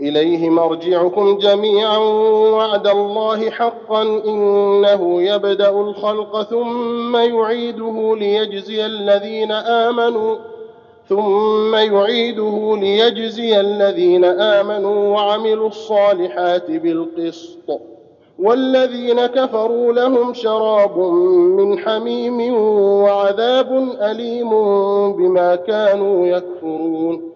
إليه مرجعكم جميعا وعد الله حقا إنه يبدأ الخلق ثم يعيده ليجزي الذين آمنوا ثم يعيده ليجزي الذين آمنوا وعملوا الصالحات بالقسط. والذين كفروا لهم شراب من حميم وعذاب أليم بما كانوا يكفرون.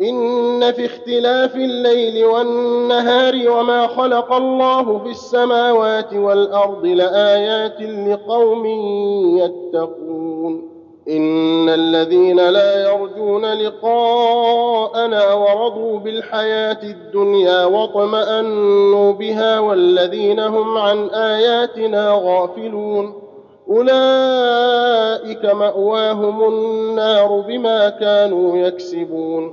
إن في اختلاف الليل والنهار وما خلق الله في السماوات والأرض لآيات لقوم يتقون. إن الذين لا يرجون لقاءنا ورضوا بالحياة الدنيا واطمأنوا بها والذين هم عن آياتنا غافلون. أولئك مأواهم النار بما كانوا يكسبون.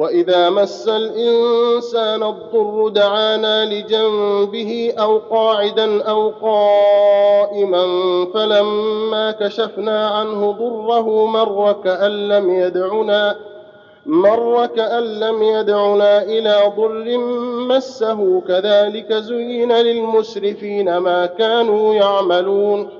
واذا مس الانسان الضر دعانا لجنبه أو قاعدا أو قائما فلما كشفنا عنه ضره مر كان لم يدعنا مر كأن لم يدعنا إلى ضر مسه كذلك زين للمسرفين ما كانوا يعملون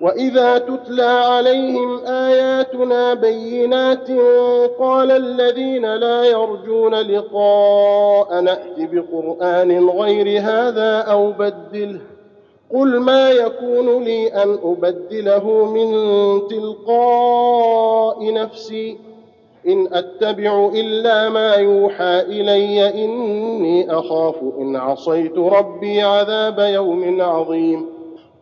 واذا تتلى عليهم اياتنا بينات قال الذين لا يرجون لقاء نات بقران غير هذا أو بدله قل ما يكون لي ان ابدله من تلقاء نفسي ان اتبع الا ما يوحى الي اني اخاف ان عصيت ربي عذاب يوم عظيم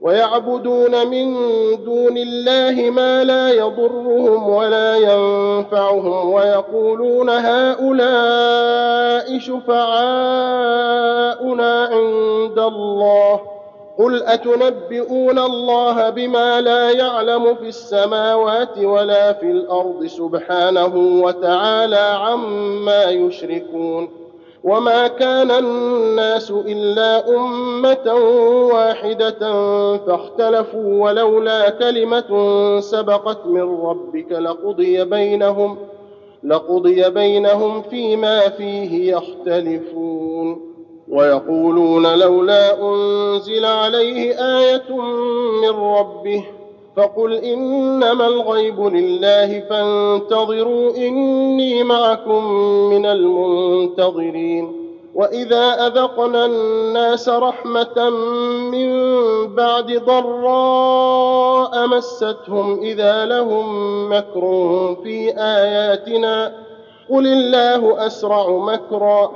ويعبدون من دون الله ما لا يضرهم ولا ينفعهم ويقولون هؤلاء شفعاؤنا عند الله قل أتنبئون الله بما لا يعلم في السماوات ولا في الأرض سبحانه وتعالى عما يشركون وما كان الناس الا امه واحدة فاختلفوا ولولا كلمه سبقت من ربك لقضي بينهم لقضي بينهم فيما فيه يختلفون ويقولون لولا انزل عليه إيه من ربه فقل إنما الغيب لله فانتظروا إني معكم من المنتظرين وإذا أذقنا الناس رحمة من بعد ضراء مستهم إذا لهم مكر في آياتنا قل الله أسرع مكرا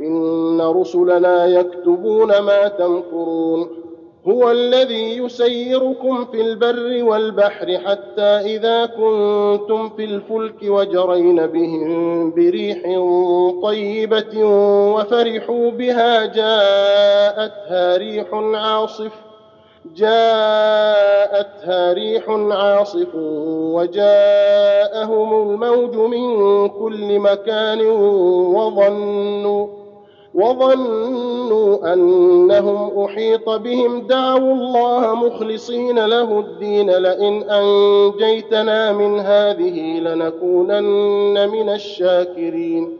إن رسلنا يكتبون ما تمكرون هو الذي يسيركم في البر والبحر حتى إذا كنتم في الفلك وجرين بهم بريح طيبة وفرحوا بها جاءتها ريح عاصف جاءتها ريح عاصف وجاءهم الموج من كل مكان وظنوا وظنوا أنهم أحيط بهم. دعوا الله مخلصين له الدين. لئن أنجيتنا من هذه لنكونن من الشاكرين.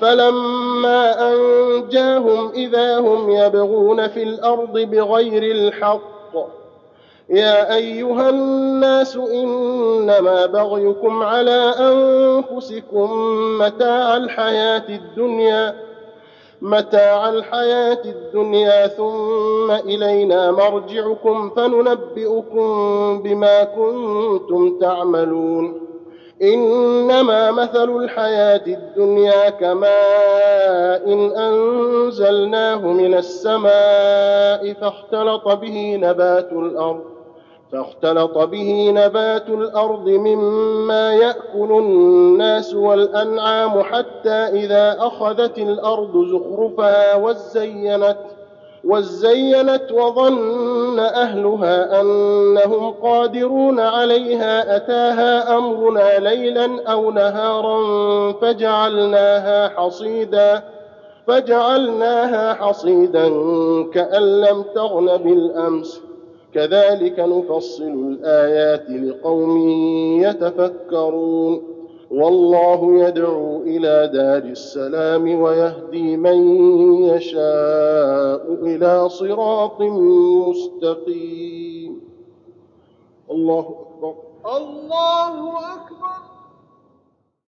فلما أنجاهم إذا هم يبغون في الأرض بغير الحق. يا أيها الناس إنما بغيكم على أنفسكم متاع الحياة الدنيا. متاع الحياة الدنيا ثم إلينا مرجعكم فننبئكم بما كنتم تعملون. إنما مثل الحياة الدنيا كماء إن أنزلناه من السماء فاختلط به نبات الأرض. فاختلط به نبات الأرض مما يأكل الناس والأنعام حتى إذا أخذت الأرض زخرفها وزينت وزينت وظن أهلها أنهم قادرون عليها أتاها أمرنا ليلا أو نهارا فجعلناها حصيدا فجعلناها حصيدا كأن لم تغن بالأمس. كذلك نفصل الآيات لقوم يتفكرون. والله يدعو إلى دار السلام ويهدي من يشاء إلى صراط مستقيم. الله أكبر. الله أكبر.